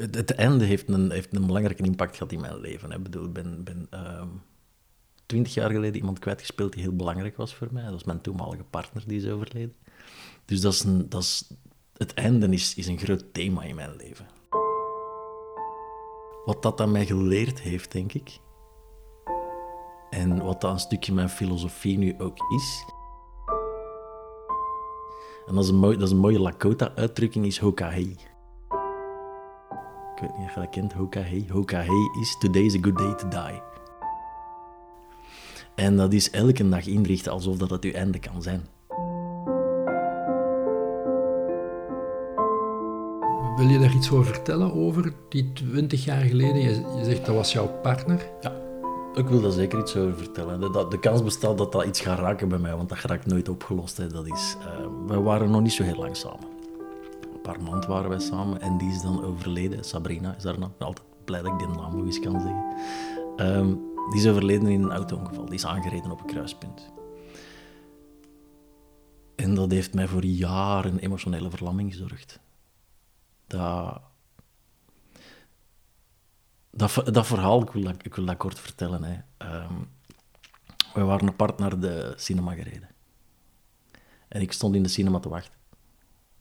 het, einde heeft een, heeft een belangrijke impact gehad in mijn leven. Ik bedoel, ik ben, ben ehm, twintig jaar geleden iemand kwijtgespeeld die heel belangrijk was voor mij. Dat was mijn toenmalige partner, die is overleden. Dus dat is een, dat is, het einde is, is een groot thema in mijn leven. Wat dat aan mij geleerd heeft, denk ik, en wat dat een stukje mijn filosofie nu ook is. En dat is een, mooi, dat is een mooie Lakota-uitdrukking, is Hokahei. Ik weet niet of je dat kent, Hokahei. Hokahei is Today is a good day to die. En dat is elke dag inrichten alsof dat het uw einde kan zijn. Wil je daar iets over vertellen over die 20 jaar geleden? Je, zegt dat was jouw partner. Ja, ik wil daar zeker iets over vertellen. De, de kans bestaat dat dat iets gaat raken bij mij, want dat raakt nooit opgelost. Hè. Dat is, uh, we waren nog niet zo heel lang samen. Paar maanden waren wij samen en die is dan overleden. Sabrina is haar naam. Altijd blij dat ik die naam nog eens kan zeggen. Ehm, die is overleden in een auto-ongeval. Die is aangereden op een kruispunt. En dat heeft mij voor jaren emotionele verlamming gezorgd. Dat, dat, verhaal, ik wil dat, ik wil dat kort vertellen. Hè. Um, we waren apart naar de cinema gereden. En ik stond in de cinema te wachten.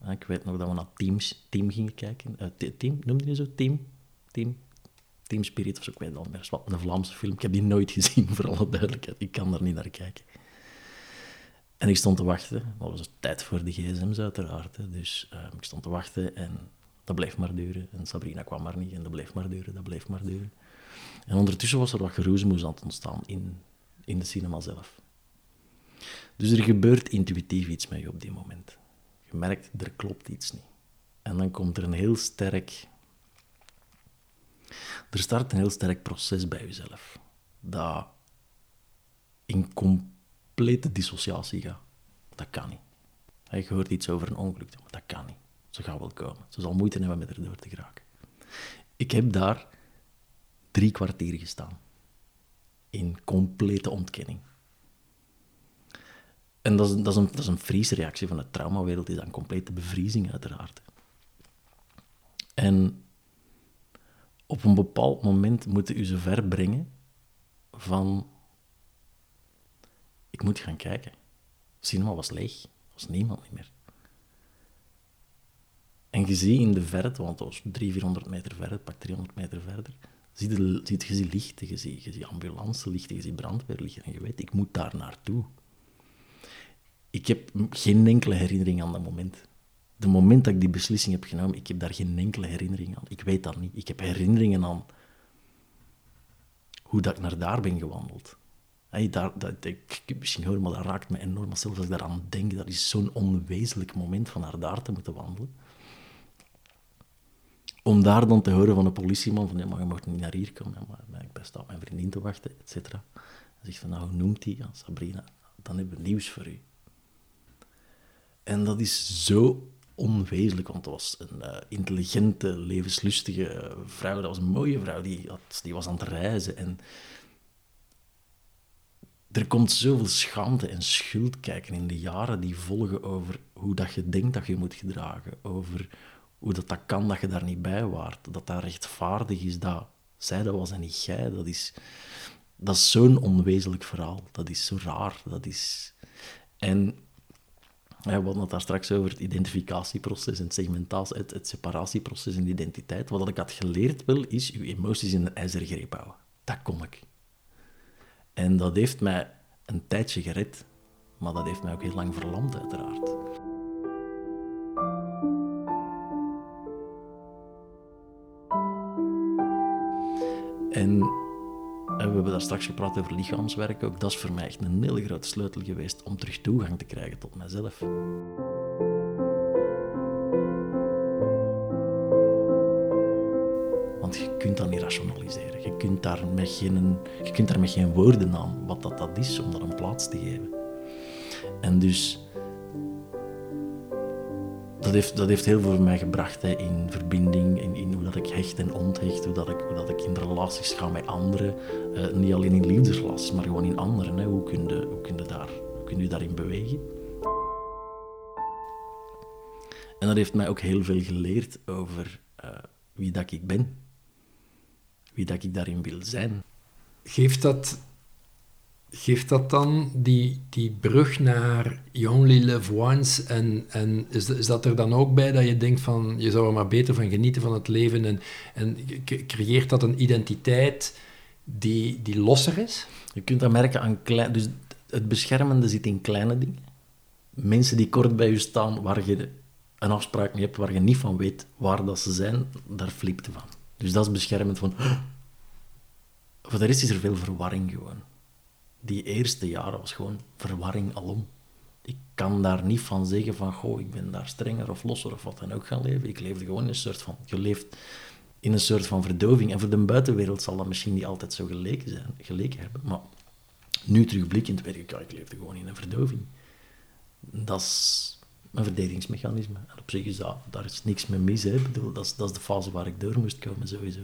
Ik weet nog dat we naar Teams, Team gingen kijken. Uh, team, noemde je zo? Team? Team? Team Spirit of zo, ik weet het al meer. Een Vlaamse film. Ik heb die nooit gezien, voor alle duidelijkheid. Ik kan er niet naar kijken. En ik stond te wachten. Dat was tijd voor de gsm's uiteraard. Hè. Dus uh, ik stond te wachten en dat bleef maar duren. En Sabrina kwam maar niet en dat bleef maar duren, dat bleef maar duren. En ondertussen was er wat geroezemoes aan het ontstaan in, in de cinema zelf. Dus er gebeurt intuïtief iets met je op die moment. Je merkt, er klopt iets niet. En dan komt er een heel sterk... Er start een heel sterk proces bij jezelf. Dat in complete dissociatie gaat. Dat kan niet. Je hoort iets over een ongeluk, maar dat kan niet. Ze gaat wel komen. Ze zal moeite hebben met erdoor te geraken. Ik heb daar drie kwartier gestaan. In complete ontkenning. En dat is, dat is een, dat is een vriesreactie van de traumawereld, is dat een complete bevriezing uiteraard. En op een bepaald moment moeten u ze brengen van... Ik moet gaan kijken. cinema was leeg. Er was niemand meer. En je ziet in de verte, want dat was 300, 400 meter verder, pak 300 meter verder, zie je, ziet, je ziet lichten, je ziet, je ziet je ziet brandweerlichten. En je weet, ik moet daar naartoe. Ik heb geen enkele herinnering aan dat moment. De moment dat ik die beslissing heb genomen, ik heb daar geen enkele herinnering aan. Ik weet dat niet. Ik heb herinneringen aan hoe dat ik naar daar ben gewandeld. Hey, daar, dat, ik, misschien hoor, maar dat raakt me enorm. Maar zelfs als ik daaraan denk, dat is zo'n onwezenlijk moment van naar daar te moeten wandelen om daar dan te horen van een politieman van, ja, maar je mag niet naar hier komen, maar ik ben staat mijn vriendin te wachten, et cetera. Hij zegt van, nou, hoe noemt hij? Ja, Sabrina. Dan hebben we nieuws voor u. En dat is zo onwezenlijk, want dat was een uh, intelligente, levenslustige vrouw. Dat was een mooie vrouw, die, had, die was aan het reizen. En er komt zoveel schaamte en schuld kijken in de jaren die volgen over hoe dat je denkt dat je moet gedragen, over hoe dat, dat kan dat je daar niet bij waart. Dat dat rechtvaardig is dat zij dat was en niet jij. Dat is, dat is zo'n onwezenlijk verhaal. Dat is zo raar. Dat is... En we hadden het daar straks over het identificatieproces en het segmentatie, het, het separatieproces en de identiteit. Wat ik had geleerd wel, is je emoties in een ijzeren greep houden. Dat kon ik. En dat heeft mij een tijdje gered, maar dat heeft mij ook heel lang verlamd, uiteraard. En, we hebben daar straks gepraat over lichaamswerk ook. Dat is voor mij echt een hele grote sleutel geweest om terug toegang te krijgen tot mezelf. Want je kunt dat niet rationaliseren. Je kunt daar met geen, je kunt daar met geen woorden aan wat dat, dat is om dat een plaats te geven. En dus dat heeft, dat heeft heel veel voor mij gebracht hè, in verbinding, in, in hoe dat ik hecht en onthecht, hoe dat ik, hoe dat ik in relaties ga met anderen. Uh, niet alleen in liefdesrelaties, maar gewoon in anderen. Hè. Hoe, kun je, hoe, daar, hoe kun daarin bewegen? En dat heeft mij ook heel veel geleerd over uh, wie dat ik ben. Wie dat ik daarin wil zijn. Geeft dat, geeft dat dan die, die brug naar You Only Live Once? En, en is, is dat er dan ook bij dat je denkt van je zou er maar beter van genieten van het leven? En, en creëert dat een identiteit die, die losser is? Je kunt dat merken aan klein... Dus het beschermende zit in kleine dingen. Mensen die kort bij je staan, waar je een afspraak mee hebt, waar je niet van weet waar dat ze zijn, daar flipt van. Dus dat is beschermend van... Voor de rest is er veel verwarring gewoon. Die eerste jaren was gewoon verwarring alom. Ik kan daar niet van zeggen van, goh, ik ben daar strenger of losser of wat dan ook gaan leven. Ik leefde gewoon in een soort van... Je leeft in een soort van verdoving. En voor de buitenwereld zal dat misschien niet altijd zo geleken, zijn, geleken hebben. Maar nu terugblikkend weet ik, ja, ik leefde gewoon in een verdoving. Dat is een verdedigingsmechanisme. En op zich is dat, daar is niks mee mis. Hè. Ik bedoel, dat, is, dat is de fase waar ik door moest komen, sowieso.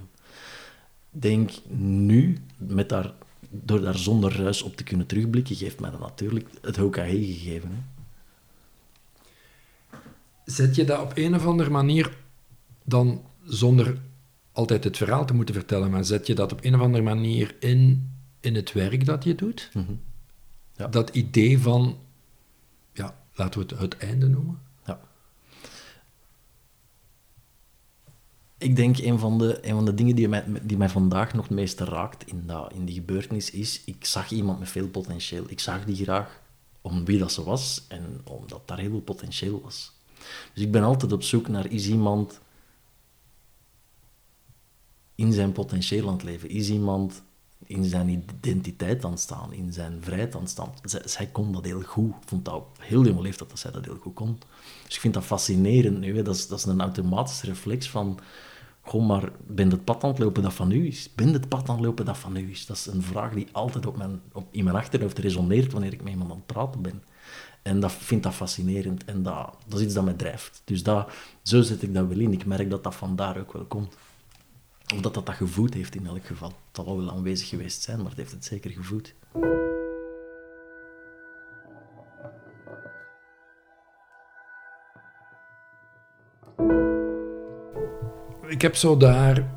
denk nu, met daar, door daar zonder ruis op te kunnen terugblikken, geeft mij dat natuurlijk het HOKAE gegeven. Hè. Zet je dat op een of andere manier dan zonder altijd het verhaal te moeten vertellen, maar zet je dat op een of andere manier in, in het werk dat je doet? Mhm. ja. Dat idee van, ja, laten we het het einde noemen? Ik denk een van de, een van de dingen die mij, die mij vandaag nog het meeste raakt in, dat, in die gebeurtenis is, ik zag iemand met veel potentieel. Ik zag die graag om wie dat ze was en omdat daar heel veel potentieel was. Dus ik ben altijd op zoek naar, is iemand in zijn potentieel aan het leven? Is iemand in zijn identiteit aan het staan, in zijn vrijheid aan het staan? Zij, kon dat heel goed. Ik vond dat heel jonge leeftijd dat zij dat heel goed kon. Dus ik vind dat fascinerend nu. Dat, is, dat is een automatische reflex van... Goh, maar ben het pad aan het lopen dat van u is? Ben het pad aan het lopen dat van u is? Dat is een vraag die altijd op mijn, op, in mijn achterhoofd resoneert wanneer ik met iemand aan het praten ben. En dat vind dat fascinerend. En dat, dat is iets dat mij drijft. Dus dat, zo zet ik dat wel in. Ik merk dat dat vandaar ook wel komt. Of dat dat dat gevoed heeft in elk geval. Het zal wel aanwezig geweest zijn, maar het heeft het zeker gevoed. Ik heb zo daar,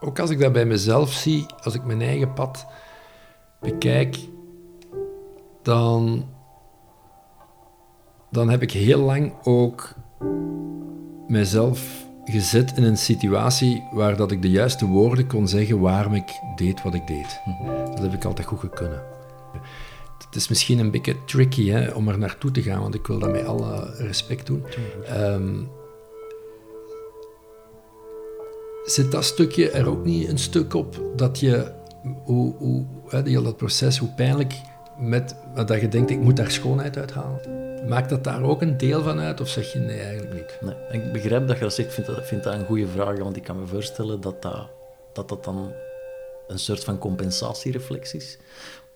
ook als ik dat bij mezelf zie, als ik mijn eigen pad bekijk, dan, dan heb ik heel lang ook mezelf gezet in een situatie waar dat ik de juiste woorden kon zeggen waarom ik deed wat ik deed. Dat heb ik altijd goed kunnen. Het is misschien een beetje tricky hè, om er naartoe te gaan, want ik wil dat met alle respect doen. Um, zit dat stukje er ook niet een stuk op dat je, hoe, hoe, dat proces, hoe pijnlijk met, dat je denkt, ik moet daar schoonheid uithalen? Maakt dat daar ook een deel van uit of zeg je nee, eigenlijk niet? Nee, ik begrijp dat je dat zegt. Ik vind dat, vind een goede vraag, want ik kan me voorstellen dat dat, dat, dat dan een soort van compensatiereflex is.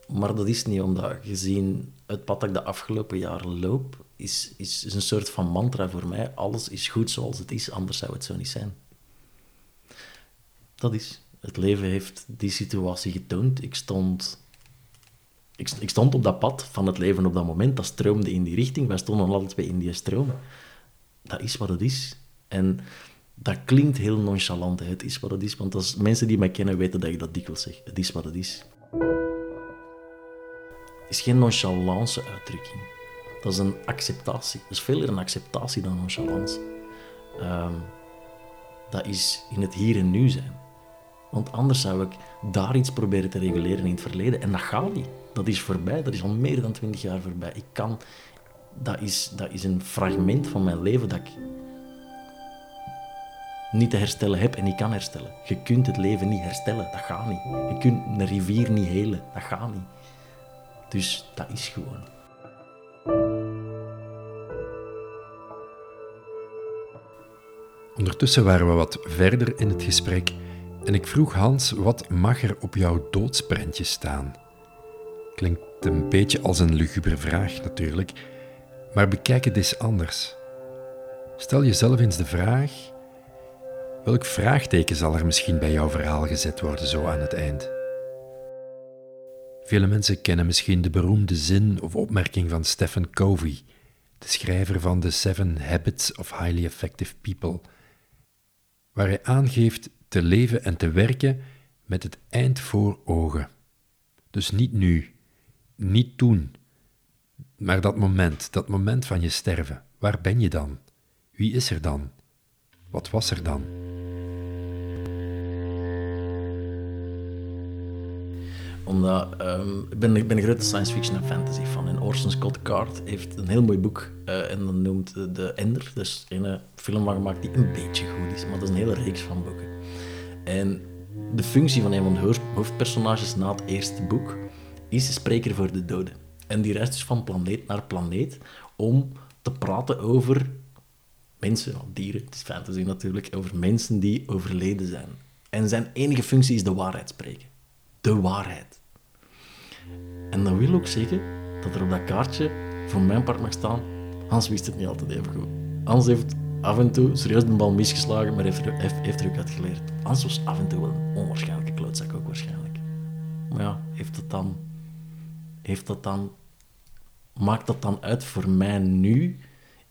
Maar dat is niet, omdat gezien het pad dat ik de afgelopen jaren loop, is, is een soort van mantra voor mij. Alles is goed zoals het is, anders zou het zo niet zijn. Dat is. Het leven heeft die situatie getoond. Ik stond ik, stond op dat pad van het leven op dat moment, dat stroomde in die richting. Wij stonden altijd twee in die stroom. Dat is wat het is. En dat klinkt heel nonchalant, het is wat het is. Want als mensen die mij kennen weten dat ik dat dikwijls zeg. Het is wat het is. Het is geen nonchalance uitdrukking. Dat is een acceptatie. Dat is veel een acceptatie dan nonchalance. Um, dat is in het hier en nu zijn. Want anders zou ik daar iets proberen te reguleren in het verleden. En dat gaat niet. Dat is voorbij. Dat is al meer dan twintig jaar voorbij. Ik kan... Dat is, dat is een fragment van mijn leven dat ik niet te herstellen heb en niet kan herstellen. Je kunt het leven niet herstellen. Dat gaat niet. Je kunt een rivier niet helen. Dat gaat niet. Dus dat is gewoon. Ondertussen waren we wat verder in het gesprek en ik vroeg Hans, wat mag er op jouw doodsprentje staan? Klinkt een beetje als een lugubre vraag natuurlijk, maar bekijk het eens anders. Stel jezelf eens de vraag: welk vraagteken zal er misschien bij jouw verhaal gezet worden zo aan het eind? Vele mensen kennen misschien de beroemde zin of opmerking van Stephen Covey, de schrijver van The Seven Habits of Highly Effective People waar hij aangeeft te leven en te werken met het eind voor ogen. Dus niet nu, niet toen, maar dat moment, dat moment van je sterven. Waar ben je dan? Wie is er dan? Wat was er dan? Omdat um, ik, ben, ik ben een grote science fiction en fantasy fan. En Orson Scott Card heeft een heel mooi boek. Uh, en dat noemt De Ender. Dus een film van gemaakt die een beetje goed is. Maar dat is een hele reeks van boeken. En de functie van een van de hoofdpersonages na het eerste boek is spreker voor de doden. En die reist dus van planeet naar planeet om te praten over mensen, dieren, het is fantasy natuurlijk, over mensen die overleden zijn. En zijn enige functie is de waarheid spreken. De waarheid. En dat wil ook zeggen dat er op dat kaartje voor mijn part mag staan, Hans wist het niet altijd even goed. Hans heeft af en toe serieus de bal misgeslagen, maar heeft er, heeft, heeft er ook uit geleerd. Hans was af en toe wel een onwaarschijnlijke klootzak ook waarschijnlijk. Maar ja, heeft dat dan... Heeft dat dan... Maakt dat dan uit voor mij nu?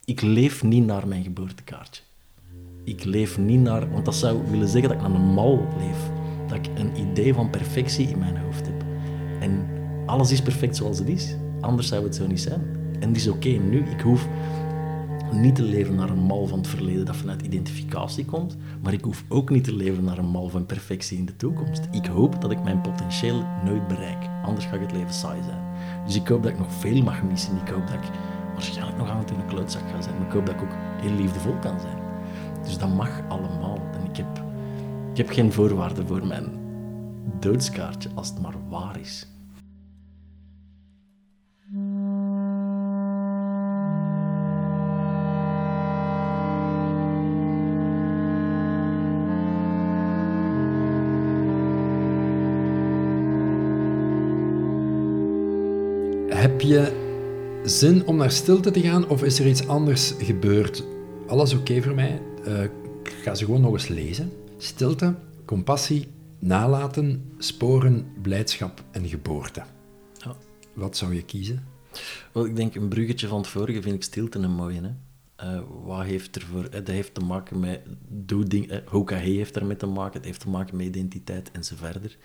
Ik leef niet naar mijn geboortekaartje. Ik leef niet naar... Want dat zou willen zeggen dat ik naar een mal leef. Dat ik een idee van perfectie in mijn hoofd heb. En alles is perfect zoals het is. Anders zou het zo niet zijn. En het is oké nu. Ik hoef niet te leven naar een mal van het verleden dat vanuit identificatie komt, maar ik hoef ook niet te leven naar een mal van perfectie in de toekomst. Ik hoop dat ik mijn potentieel nooit bereik, anders gaat het leven saai zijn. Dus ik hoop dat ik nog veel mag missen. Ik hoop dat ik waarschijnlijk nog aan het in een klootzak ga zijn, maar ik hoop dat ik ook heel liefdevol kan zijn. Dus dat mag allemaal. En ik heb, ik heb geen voorwaarden voor mijn doodskaartje als het maar waar is. Heb je zin om naar stilte te gaan of is er iets anders gebeurd? Alles oké voor mij. Uh, ik ga ze gewoon nog eens lezen. Stilte, compassie, nalaten, sporen, blijdschap en geboorte. Ja. Wat zou je kiezen? Wel, ik denk een bruggetje van het vorige vind ik stilte een mooie. Hè? Uh, wat heeft er voor... Dat heeft te maken met... Doe ding, uh, Hoka heeft ermee te maken. Het heeft te maken met identiteit en zo verder.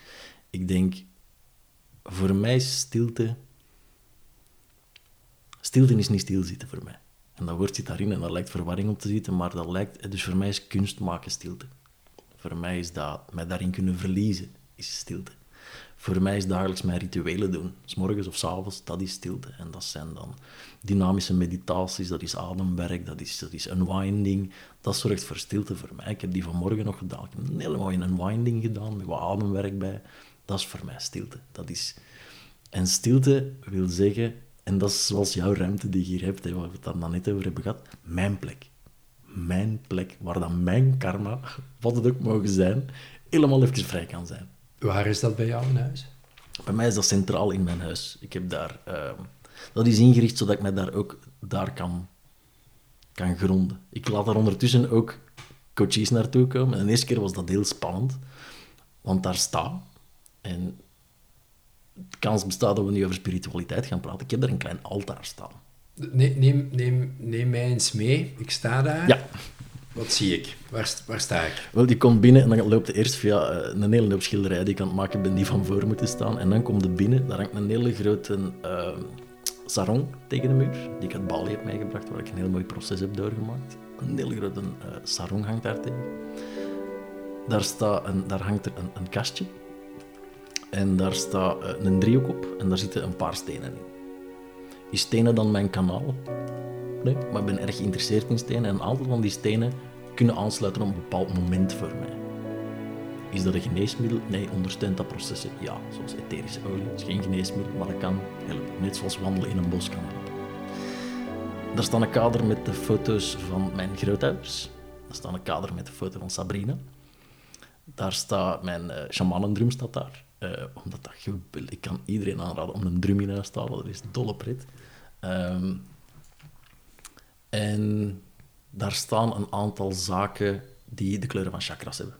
Ik denk... Voor mij is stilte Stilte is niet stilzitten voor mij. En dat woord zit daarin en daar lijkt verwarring op te zitten, maar dat lijkt... Dus voor mij is kunst maken stilte. Voor mij is dat mij daarin kunnen verliezen, is stilte. Voor mij is dagelijks mijn rituelen doen, s morgens of s avonds, dat is stilte. En dat zijn dan dynamische meditaties, dat is ademwerk, dat is, dat is unwinding. Dat zorgt voor stilte voor mij. Ik heb die vanmorgen nog gedaan. Ik heb een hele mooie unwinding gedaan, met wat ademwerk bij. Dat is voor mij stilte. Dat is... En stilte wil zeggen en dat is zoals jouw ruimte die je hier hebt, hè, waar we het dan net over hebben gehad. Mijn plek. Mijn plek, waar dan mijn karma, wat het ook mogen zijn, helemaal even vrij kan zijn. Waar is dat bij jou in huis? Bij mij is dat centraal in mijn huis. Ik heb daar... Uh, dat is ingericht zodat ik mij daar ook daar kan, kan gronden. Ik laat daar ondertussen ook coaches naartoe komen. En de eerste keer was dat heel spannend. Want daar sta. En de kans bestaat dat we nu over spiritualiteit gaan praten. Ik heb daar een klein altaar staan. Neem, neem, neem, neem mij eens mee. Ik sta daar. Ja. Wat zie ik? Waar, waar sta ik? Wel, die komt binnen en dan loopt je eerst via eh, een hele hoop schilderijen die ik aan het maken ben, die van voor moeten staan. En dan komt je binnen, daar hangt een hele grote uh, sarong tegen de muur, die ik uit Bali heb meegebracht, waar ik een heel mooi proces heb doorgemaakt. Een hele grote uh, sarong hangt daar tegen. Daar, staat een, daar hangt er een, een kastje en daar staat eh, een driehoek op en daar zitten een paar stenen in. Die stenen dan mijn kanaal? Nee, maar ik ben erg geïnteresseerd in stenen en een aantal van die stenen kunnen aansluiten op een bepaald moment voor mij. Is dat een geneesmiddel? Nee, ondersteunt dat processen? Ja, zoals etherische olie. Het is geen geneesmiddel, maar dat kan helpen. Net zoals wandelen in een bos kan helpen. Daar staat een kader met de foto's van mijn grootouders. Daar staat een kader met de foto van Sabrina. Daar staat mijn uh, shamanendrum staat daar. Uh, omdat dat geweldig... Ik kan iedereen aanraden om een drum in huis te halen. Dat is dolle pret. Um, en daar staan een aantal zaken die de kleuren van chakras hebben.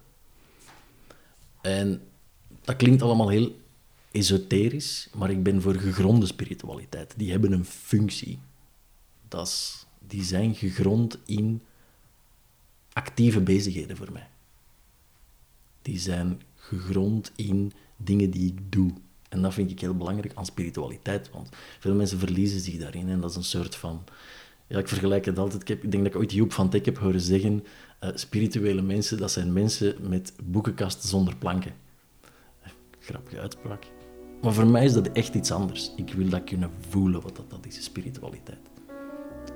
En dat klinkt allemaal heel esoterisch, maar ik ben voor gegronde spiritualiteit. Die hebben een functie. Dat is, die zijn gegrond in actieve bezigheden voor mij. die zijn gegrond in dingen die ik doe. En dat vind ik heel belangrijk aan spiritualiteit, want veel mensen verliezen zich daarin. En dat is een soort van... Ja, ik vergelijk het altijd. Ik, denk dat ik ooit Joep van Teck heb horen zeggen... Uh, spirituele mensen, dat zijn mensen met boekenkasten zonder planken. Grappige uitspraak. Maar voor mij is dat echt iets anders. Ik wil dat kunnen voelen, wat dat, is, spiritualiteit.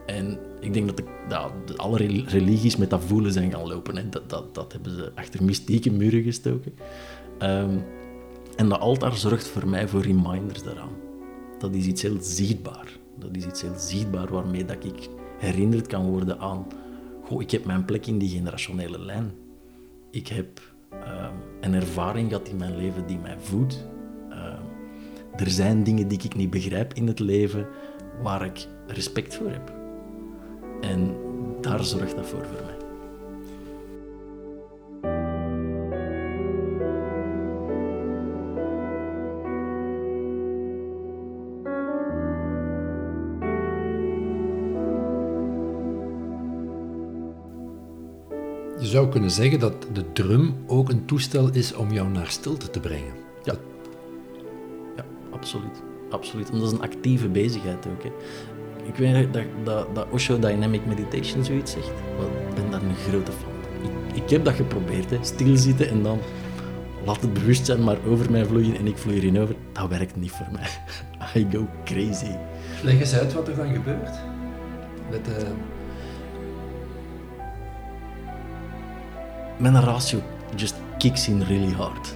En ik denk dat, de, dat alle religies met dat voelen zijn gaan lopen. Hè. Dat, dat, dat hebben ze achter mystieke muren gestoken. Um, en dat altaar zorgt voor mij voor reminders daaraan. Dat is iets heel zichtbaar. Dat is iets heel zichtbaar waarmee dat ik herinnerd kan worden aan... Goh, ik heb mijn plek in die generationele lijn. Ik heb um, een ervaring gehad in mijn leven die mij voedt. Um, er zijn dingen die ik niet begrijp in het leven waar ik respect voor heb. En daar zorgt dat voor voor mij. Zou kunnen zeggen dat de drum ook een toestel is om jou naar stilte te brengen. Ja, ja absoluut. absoluut. Omdat dat is een actieve bezigheid ook. Hè. Ik weet dat, dat, dat Osho Dynamic Meditation zoiets zegt. Ik ben daar een grote fan van. Ik, ik heb dat geprobeerd, hè. stilzitten en dan laat het bewustzijn maar over mij vloeien en ik vloei erin over. Dat werkt niet voor mij. I go crazy. Leg eens uit wat er dan gebeurt. Met de mijn ratio just kicks in really hard.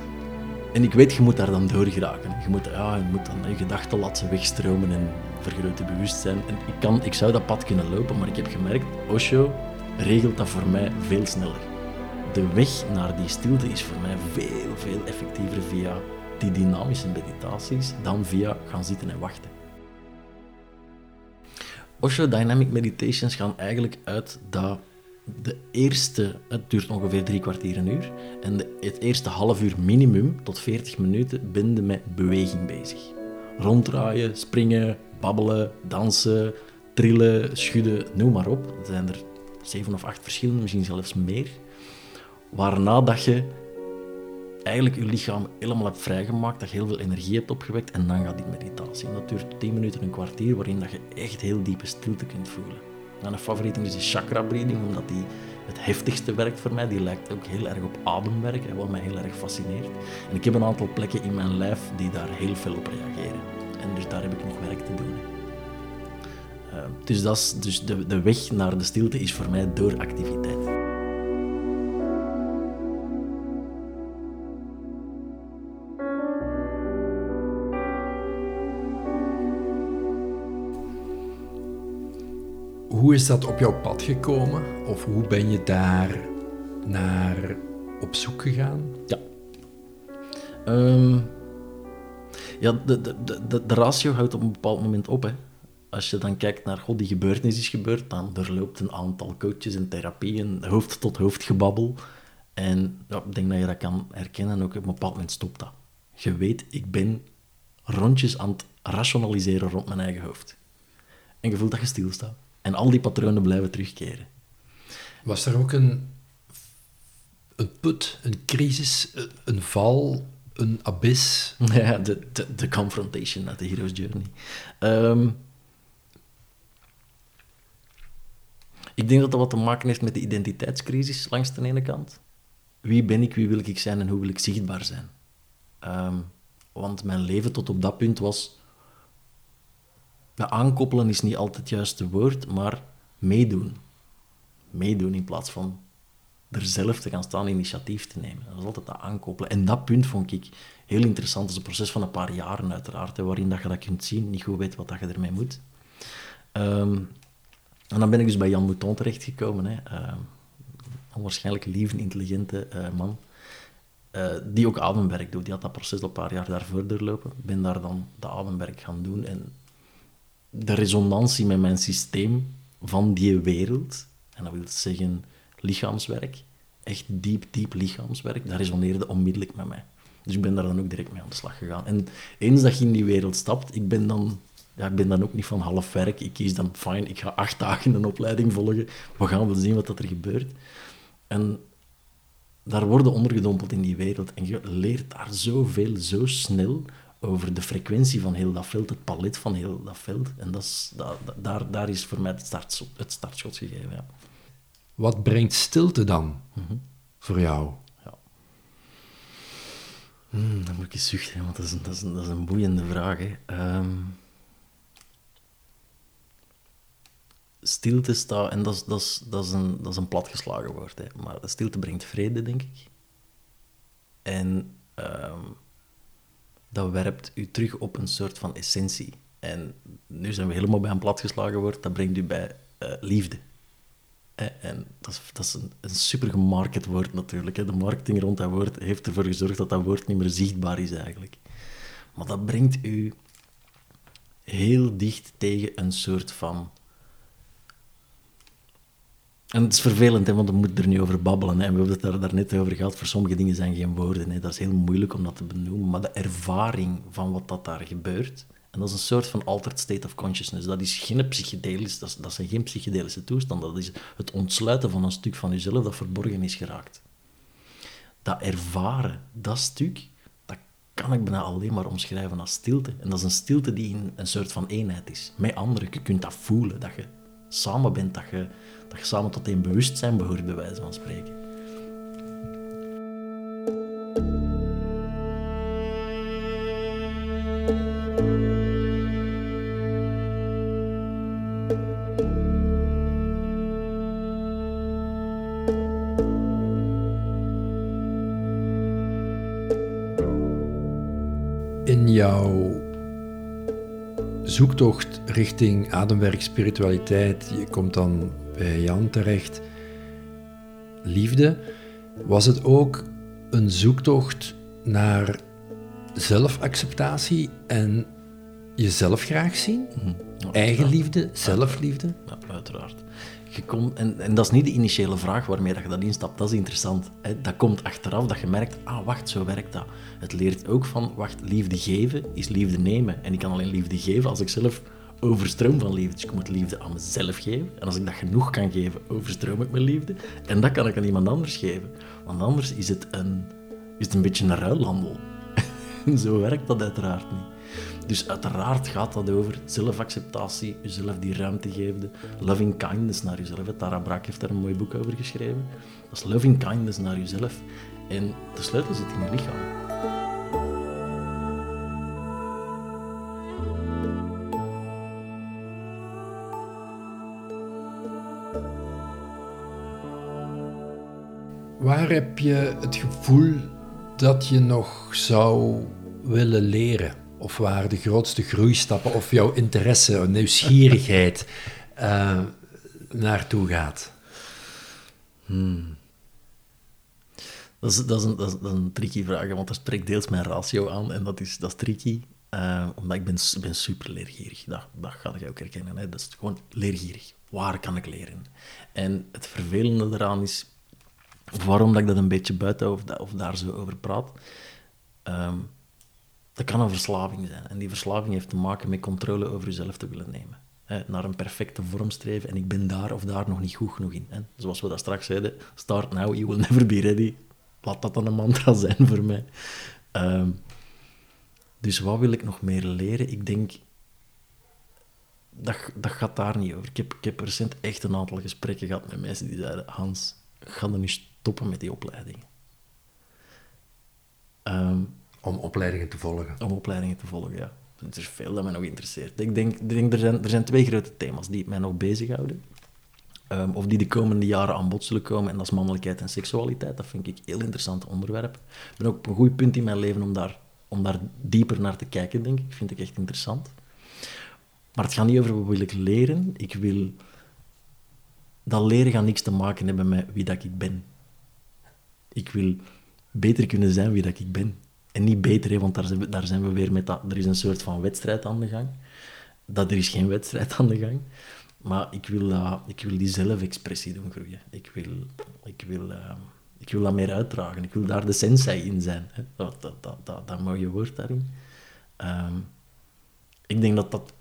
En ik weet, je moet daar dan door geraken. Je moet, ja, je moet dan je gedachten laten wegstromen en vergroten bewustzijn. En ik, kan, ik zou dat pad kunnen lopen, maar ik heb gemerkt, Osho regelt dat voor mij veel sneller. De weg naar die stilte is voor mij veel, veel effectiever via die dynamische meditaties dan via gaan zitten en wachten. Osho Dynamic Meditations gaan eigenlijk uit dat de eerste, het duurt ongeveer drie kwartier een uur, en het eerste half uur minimum tot 40 minuten ben je met beweging bezig. Ronddraaien, springen, babbelen, dansen, trillen, schudden, noem maar op. Er zijn er zeven of acht verschillende, misschien zelfs meer. Waarna dat je eigenlijk je lichaam helemaal hebt vrijgemaakt, dat je heel veel energie hebt opgewekt en dan gaat die meditatie. En dat duurt 10 minuten, een kwartier, waarin dat je echt heel diepe stilte kunt voelen. Mijn favoriete is de chakra breathing, omdat die het heftigste werkt voor mij. Die lijkt ook heel erg op ademwerk, wat mij heel erg fascineert. En ik heb een aantal plekken in mijn lijf die daar heel veel op reageren. En dus daar heb ik nog werk te doen. Uh, dus dat is, dus de, de weg naar de stilte is voor mij door activiteit. Hoe is dat op jouw pad gekomen? Of hoe ben je daar naar op zoek gegaan? Ja. Um, ja, de, de, de, de ratio houdt op een bepaald moment op. Hè. Als je dan kijkt naar, god, die gebeurtenis is gebeurd, dan doorloopt een aantal coaches en therapieën, hoofd tot hoofd gebabbel. En ja, ik denk dat je dat kan herkennen, ook op een bepaald moment stopt dat. Je weet, ik ben rondjes aan het rationaliseren rond mijn eigen hoofd. En je voelt dat je stilstaat. En al die patronen blijven terugkeren. Was er ook een, een put, een crisis, een val, een abyss? Ja, de, de, de confrontation at the hero's journey. Ehm, ik denk dat dat wat te maken heeft met de identiteitscrisis langs de ene kant. Wie ben ik, wie wil ik zijn en hoe wil ik zichtbaar zijn? Ehm, want mijn leven tot op dat punt was ja, aankoppelen is niet altijd het juiste woord, maar meedoen. Meedoen in plaats van er zelf te gaan staan initiatief te nemen. Dat is altijd dat aankoppelen. En dat punt vond ik heel interessant. Dat is een proces van een paar jaren uiteraard, waarin dat je dat kunt zien, niet goed weet wat dat je ermee moet. Ehm, en dan ben ik dus bij Jan Mouton terechtgekomen. Hè. Uh, een waarschijnlijk lieve, intelligente uh, man. Uh, die ook ademwerk doet. Die had dat proces al een paar jaar daarvoor doorlopen. Ik ben daar dan de ademwerk gaan doen. En de resonantie met mijn systeem van die wereld, en dat wil zeggen lichaamswerk, echt diep, diep lichaamswerk, dat resoneerde onmiddellijk met mij. Dus ik ben daar dan ook direct mee aan de slag gegaan. En eens dat je in die wereld stapt, ik ben dan, ja, ik ben dan ook niet van half werk. Ik kies dan, fijn, ik ga acht dagen een opleiding volgen. We gaan wel zien wat dat er gebeurt. En daar worden ondergedompeld in die wereld. En je leert daar zoveel, zo snel over de frequentie van heel dat veld, het palet van heel dat veld. En dat is, dat, daar, daar is voor mij het, startschot, het startschot gegeven. Ja. Wat brengt stilte dan voor jou? Ja. Hmm, dan moet ik eens zuchten, want dat is, dat is een boeiende vraag. Hè. Ehm, stilte staat, en dat is, dat is, dat is, een, dat is een platgeslagen woord, hè, maar stilte brengt vrede, denk ik. En ehm, dat werpt u terug op een soort van essentie. En nu zijn we helemaal bij een platgeslagen woord, dat brengt u bij eh, liefde. En dat is, dat is een, een super gemarket woord natuurlijk. De marketing rond dat woord heeft ervoor gezorgd dat dat woord niet meer zichtbaar is eigenlijk. Maar dat brengt u heel dicht tegen een soort van en het is vervelend, hè, want we moeten er nu over babbelen. We hebben het daar, net over gehad. Voor sommige dingen zijn geen woorden. Hè. Dat is heel moeilijk om dat te benoemen. Maar de ervaring van wat dat daar gebeurt... En dat is een soort van altered state of consciousness. Dat is geen psychedelisch, dat, dat geen psychedelische toestanden. Dat is het ontsluiten van een stuk van jezelf dat verborgen is geraakt. Dat ervaren, dat stuk, dat kan ik bijna alleen maar omschrijven als stilte. En dat is een stilte die in een soort van eenheid is. Met anderen, je kunt dat voelen, dat je samen bent, dat je dat je samen tot één bewustzijn behoort, bij wijze van spreken. Zoektocht richting ademwerk, spiritualiteit, je komt dan bij Jan terecht. Liefde, was het ook een zoektocht naar zelfacceptatie en jezelf graag zien? Mm Eigenliefde, zelfliefde? Ja, uiteraard. Je komt, en, en dat is niet de initiële vraag waarmee dat je dat instapt, dat is interessant. Hè? Dat komt achteraf dat je merkt, ah wacht, zo werkt dat. Het leert ook van, wacht, liefde geven is liefde nemen. En ik kan alleen liefde geven als ik zelf overstroom van liefde. Dus ik moet liefde aan mezelf geven. En als ik dat genoeg kan geven, overstroom ik mijn liefde. En dat kan ik aan iemand anders geven. Want anders is het een, is het een beetje een ruilhandel. Zo werkt dat uiteraard niet. Dus uiteraard gaat dat over zelfacceptatie, jezelf die ruimte geven, loving kindness naar jezelf. Tara Braak heeft daar een mooi boek over geschreven. Dat is loving kindness naar jezelf. En de sleutel zit in je lichaam. Waar heb je het gevoel dat je nog zou willen leren? Of waar de grootste groeistappen of jouw interesse, nieuwsgierigheid uh, naartoe gaat? Hmm. Dat, is, dat, is een, een, tricky vraag, want dat spreekt deels mijn ratio aan en dat is, dat is tricky. Uh, omdat ik ben, ben super leergierig. Dat, dat ga je ook herkennen. Hè. Dat is gewoon leergierig. Waar kan ik leren? En het vervelende eraan is, waarom dat ik dat een beetje buiten of, of daar zo over praat. Um, dat kan een verslaving zijn. En die verslaving heeft te maken met controle over jezelf te willen nemen. Hè, naar een perfecte vorm streven. En ik ben daar of daar nog niet goed genoeg in. Hè. Zoals we dat straks zeiden, start now, you will never be ready. Laat dat dan een mantra zijn voor mij. Um, dus wat wil ik nog meer leren? Ik denk, dat, dat gaat daar niet over. Ik heb, ik recent echt een aantal gesprekken gehad met mensen die zeiden, Hans, ga er nu stoppen met die opleidingen. Um, om opleidingen te volgen? Om opleidingen te volgen, ja. Er is veel dat mij nog interesseert. Ik denk, ik denk er, zijn, er zijn twee grote thema's die mij nog bezighouden. Um, of die de komende jaren aan bod zullen komen, en dat is mannelijkheid en seksualiteit. Dat vind ik een heel interessant onderwerp. Ik ben ook op een goed punt in mijn leven om daar, om daar dieper naar te kijken, denk ik. Vind ik echt interessant. Maar het gaat niet over wat wil ik leren. Ik wil... Dat leren gaat niks te maken hebben met wie dat ik ben. Ik wil beter kunnen zijn wie dat ik ben. En niet beter, hè, want daar zijn, we, daar zijn we weer met dat. Er is een soort van wedstrijd aan de gang. Dat er is geen wedstrijd aan de gang. Maar ik wil, dat, ik wil die zelfexpressie doen groeien. Ik wil, ik, wil, uh, ik wil dat meer uitdragen. Ik wil daar de sensei in zijn. Hè. Dat, dat, dat, dat, dat mooie woord daarin. Um, ik denk dat dat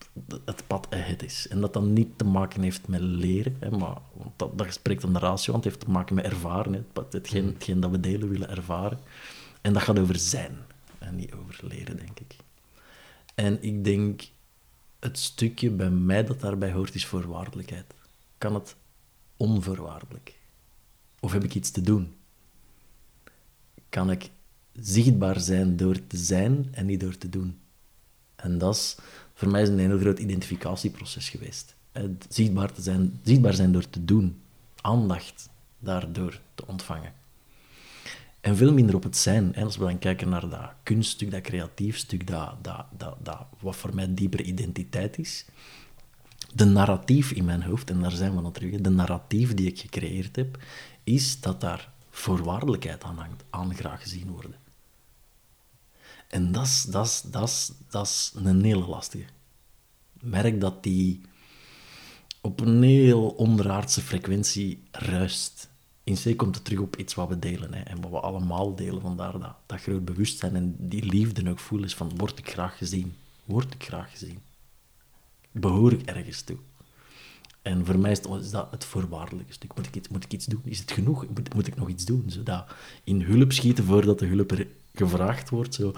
het pad ahead is. En dat dat niet te maken heeft met leren, hè, maar want dat, dat spreekt aan de ratio, want het heeft te maken met ervaren. Hè, het, hetgeen, Mm. hetgeen dat we delen willen ervaren. En dat gaat over zijn en niet over leren, denk ik. En ik denk, het stukje bij mij dat daarbij hoort, is voorwaardelijkheid. Kan het onvoorwaardelijk? Of heb ik iets te doen? Kan ik zichtbaar zijn door te zijn en niet door te doen? En dat is, voor mij is een heel groot identificatieproces geweest. Het zichtbaar, te zijn, zichtbaar zijn door te doen. Aandacht daardoor te ontvangen. En veel minder op het zijn. En als we dan kijken naar dat kunststuk, dat creatief stuk, dat, dat, dat, dat, wat voor mij dieper identiteit is. De narratief in mijn hoofd, en daar zijn we hè, de narratief die ik gecreëerd heb, is dat daar voorwaardelijkheid aan hangt, aan graag gezien worden. En dat is, dat is, dat dat is een hele lastige. Merk dat die op een heel onderaardse frequentie ruist. In C komt het terug op iets wat we delen hè, en wat we allemaal delen. Vandaar dat, dat groot bewustzijn en die liefde ook voelen is van, word ik graag gezien? Word ik graag gezien? Behoor ik ergens toe? En voor mij is dat, het voorwaardelijke stuk. Moet ik, iets, moet ik iets doen? Is het genoeg? Moet, moet ik nog iets doen? Zodat in hulp schieten voordat de hulp er gevraagd wordt. Zo,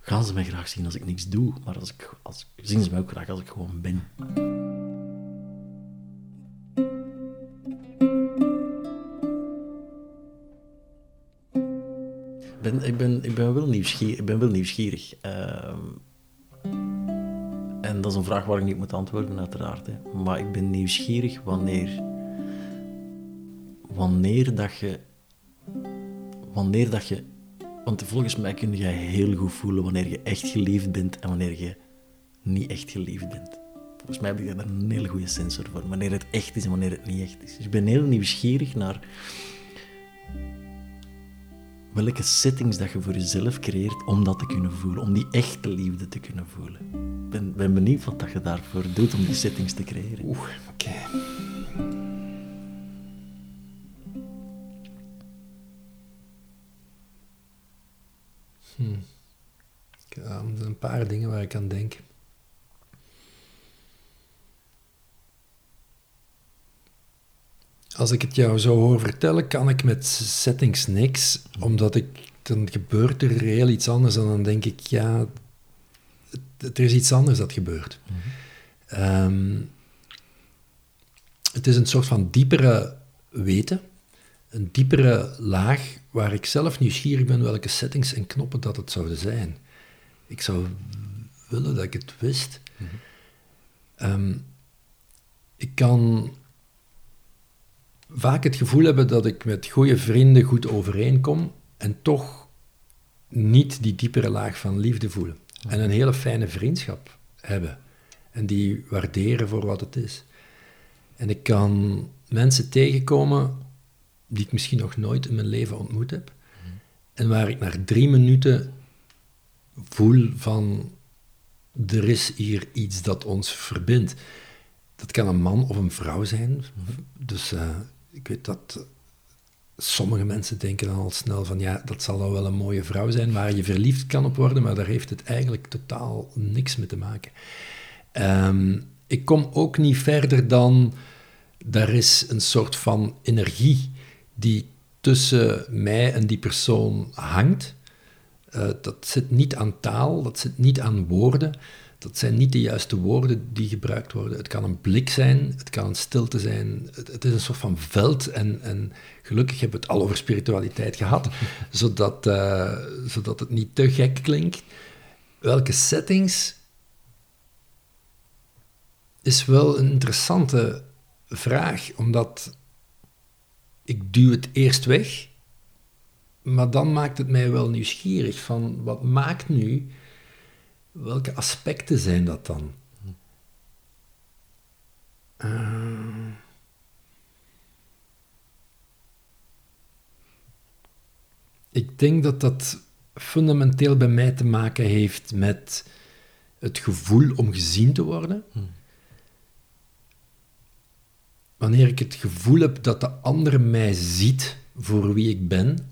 gaan ze mij graag zien als ik niks doe? Maar als ik, als, zien ze mij ook graag als ik gewoon ben. Ben, ik ben, ik ben wel nieuwsgierig. Ik ben wel nieuwsgierig. Ehm, en dat is een vraag waar ik niet moet antwoorden, uiteraard. Hè. Maar ik ben nieuwsgierig wanneer... Wanneer dat je... Wanneer dat je... Want volgens mij kun je heel goed voelen wanneer je echt geliefd bent en wanneer je niet echt geliefd bent. Volgens mij heb je daar een hele goede sensor voor. Wanneer het echt is en wanneer het niet echt is. Dus ik ben heel nieuwsgierig naar welke settings dat je voor jezelf creëert om dat te kunnen voelen, om die echte liefde te kunnen voelen. Ik ben, ben benieuwd wat dat je daarvoor doet om die settings te creëren. Oeh, oké. Hm. Ja, Er zijn een paar dingen waar ik aan denk. Als ik het jou zou horen vertellen, kan ik met settings niks, omdat ik, dan gebeurt er heel iets anders en dan denk ik, ja, het- er is iets anders dat gebeurt. Ehm, het is een soort van diepere weten, een diepere laag waar ik zelf nieuwsgierig ben welke settings en knoppen dat het zouden zijn. Ik zou willen dat ik het wist. Ehm, ik kan vaak het gevoel hebben dat ik met goede vrienden goed overeenkom en toch niet die diepere laag van liefde voelen. En een hele fijne vriendschap hebben. En die waarderen voor wat het is. En ik kan mensen tegenkomen die ik misschien nog nooit in mijn leven ontmoet heb. En waar ik na drie minuten voel van er is hier iets dat ons verbindt. Dat kan een man of een vrouw zijn. Dus eh, ik weet dat sommige mensen denken dan al snel van ja, dat zal dan wel een mooie vrouw zijn waar je verliefd kan op worden, maar daar heeft het eigenlijk totaal niks mee te maken. Ehm, ik kom ook niet verder dan er is een soort van energie die tussen mij en die persoon hangt. Eh, dat zit niet aan taal, dat zit niet aan woorden. Dat zijn niet de juiste woorden die gebruikt worden. Het kan een blik zijn, het kan een stilte zijn. Het, het is een soort van veld. En, en gelukkig hebben we het al over spiritualiteit gehad, zodat, eh, zodat het niet te gek klinkt. Welke settings is wel een interessante vraag, omdat ik duw het eerst weg, maar dan maakt het mij wel nieuwsgierig van wat maakt nu, welke aspecten zijn dat dan? Uh, ik denk dat dat fundamenteel bij mij te maken heeft met het gevoel om gezien te worden. Wanneer ik het gevoel heb dat de ander mij ziet voor wie ik ben,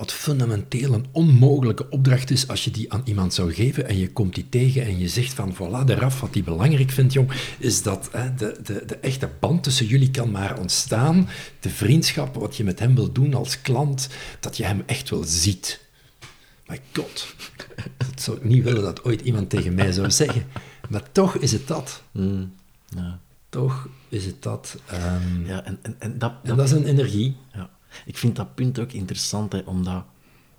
wat fundamenteel een onmogelijke opdracht is als je die aan iemand zou geven en je komt die tegen en je zegt van voilà, de raf, wat die belangrijk vindt, jong, is dat hè, de, de, de echte band tussen jullie kan maar ontstaan, de vriendschap, wat je met hem wil doen als klant, dat je hem echt wel ziet. My god, dat zou ik niet willen dat ooit iemand tegen mij zou zeggen. Maar toch is het dat. Mm, ja. Toch is het dat. ehm, Ja, en, en, en dat, en dat is een energie. Ja, ik vind dat punt ook interessant, hè, omdat...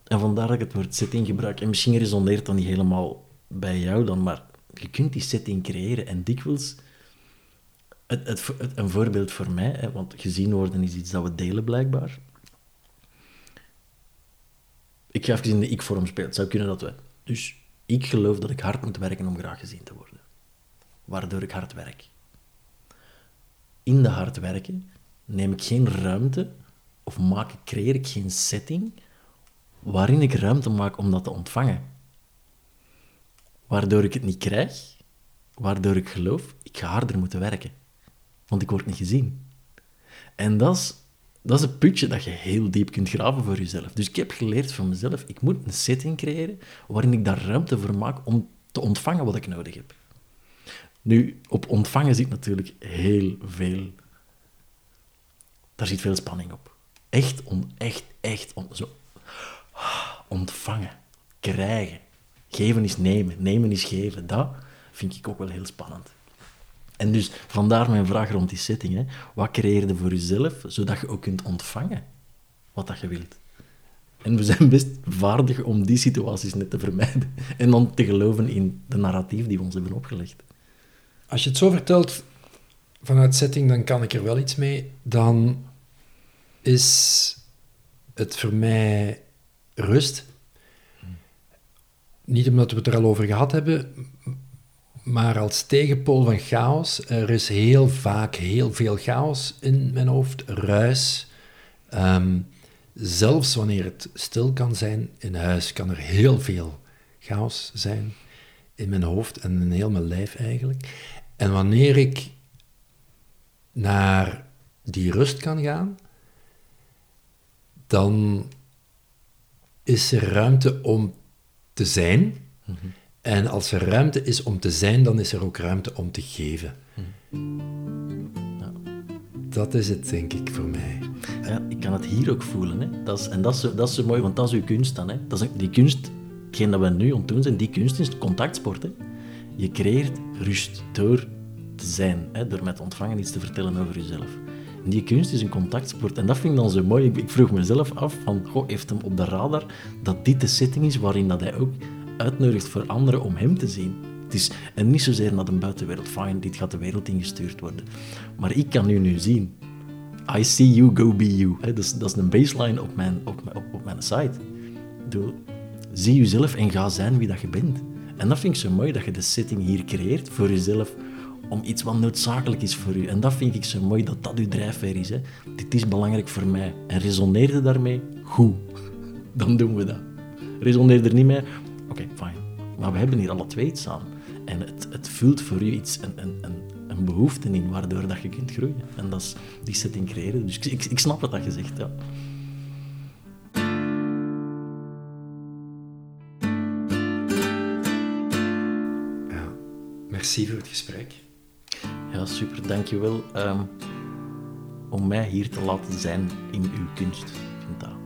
En vandaar dat ik het woord setting gebruik. En misschien resoneert dat niet helemaal bij jou dan, maar je kunt die setting creëren. En dikwijls... Het, het, een voorbeeld voor mij, hè, want gezien worden is iets dat we delen blijkbaar. Ik ga even in de ik-vorm spelen. Het zou kunnen dat we... Dus ik geloof dat ik hard moet werken om graag gezien te worden. Waardoor ik hard werk in de hard werken neem ik geen ruimte of maak, creëer ik geen setting waarin ik ruimte maak om dat te ontvangen. Waardoor ik het niet krijg, waardoor ik geloof, ik ga harder moeten werken. Want ik word niet gezien. En dat is, dat is een putje dat je heel diep kunt graven voor jezelf. Dus ik heb geleerd van mezelf, ik moet een setting creëren waarin ik daar ruimte voor maak om te ontvangen wat ik nodig heb. Nu, op ontvangen zit natuurlijk heel veel... Daar zit veel spanning op. Echt, on, echt, echt. Ontvangen, krijgen. Geven is nemen, nemen is geven. Dat vind ik ook wel heel spannend. En dus vandaar mijn vraag rond die setting. Hè. Wat creëer je voor jezelf, zodat je ook kunt ontvangen wat dat je wilt? En we zijn best vaardig om die situaties net te vermijden. En dan te geloven in de narratief die we ons hebben opgelegd. Als je het zo vertelt vanuit setting, dan kan ik er wel iets mee. Dan is het voor mij rust. Niet omdat we het er al over gehad hebben, maar als tegenpool van chaos. Er is heel vaak heel veel chaos in mijn hoofd, ruis. Ehm, zelfs wanneer het stil kan zijn in huis, kan er heel veel chaos zijn in mijn hoofd en in heel mijn lijf eigenlijk. En wanneer ik naar die rust kan gaan, dan is er ruimte om te zijn. En als er ruimte is om te zijn, dan is er ook ruimte om te geven. Dat is het, denk ik, voor mij. Ja, ik kan het hier ook voelen. Hè. Dat is, en dat is, zo- dat is zo mooi, want dat is uw kunst dan. Hè. Dat is, die kunst, hetgeen dat we nu aan het doen zijn, die kunst is contactsport. Hè. Je creëert rust door te zijn, hè, door met ontvangen iets te vertellen over jezelf. Die kunst is een contactsport. En dat vind ik dan zo mooi. Ik, vroeg mezelf af van, goh, heeft hem op de radar dat dit de setting is waarin dat hij ook uitnodigt voor anderen om hem te zien. Het is, en niet zozeer naar de buitenwereld. Fine, dit gaat de wereld ingestuurd worden. Maar ik kan u nu zien. I see you, go be you. Dat, is, dat is een baseline op mijn, op, mijn- op, op mijn site. Doe, zie jezelf en ga zijn wie dat je bent. En dat vind ik zo mooi, dat je de setting hier creëert voor jezelf, om iets wat noodzakelijk is voor u. En dat vind ik zo mooi, dat dat uw drijfveer is. Hè. Dit is belangrijk voor mij. En resoneerde daarmee? Goed. Dan doen we dat. Resoneer er niet mee? Oké, fijn. Maar we hebben hier alle twee iets aan. En het, het vult voor u iets, een, een, een, behoefte in, waardoor dat je kunt groeien. En dat is die setting creëren. Dus ik, ik, snap wat dat je zegt. Ja. Merci voor het gesprek. Ja, super, dankjewel. Um, om mij hier te laten zijn in uw kunst. Ik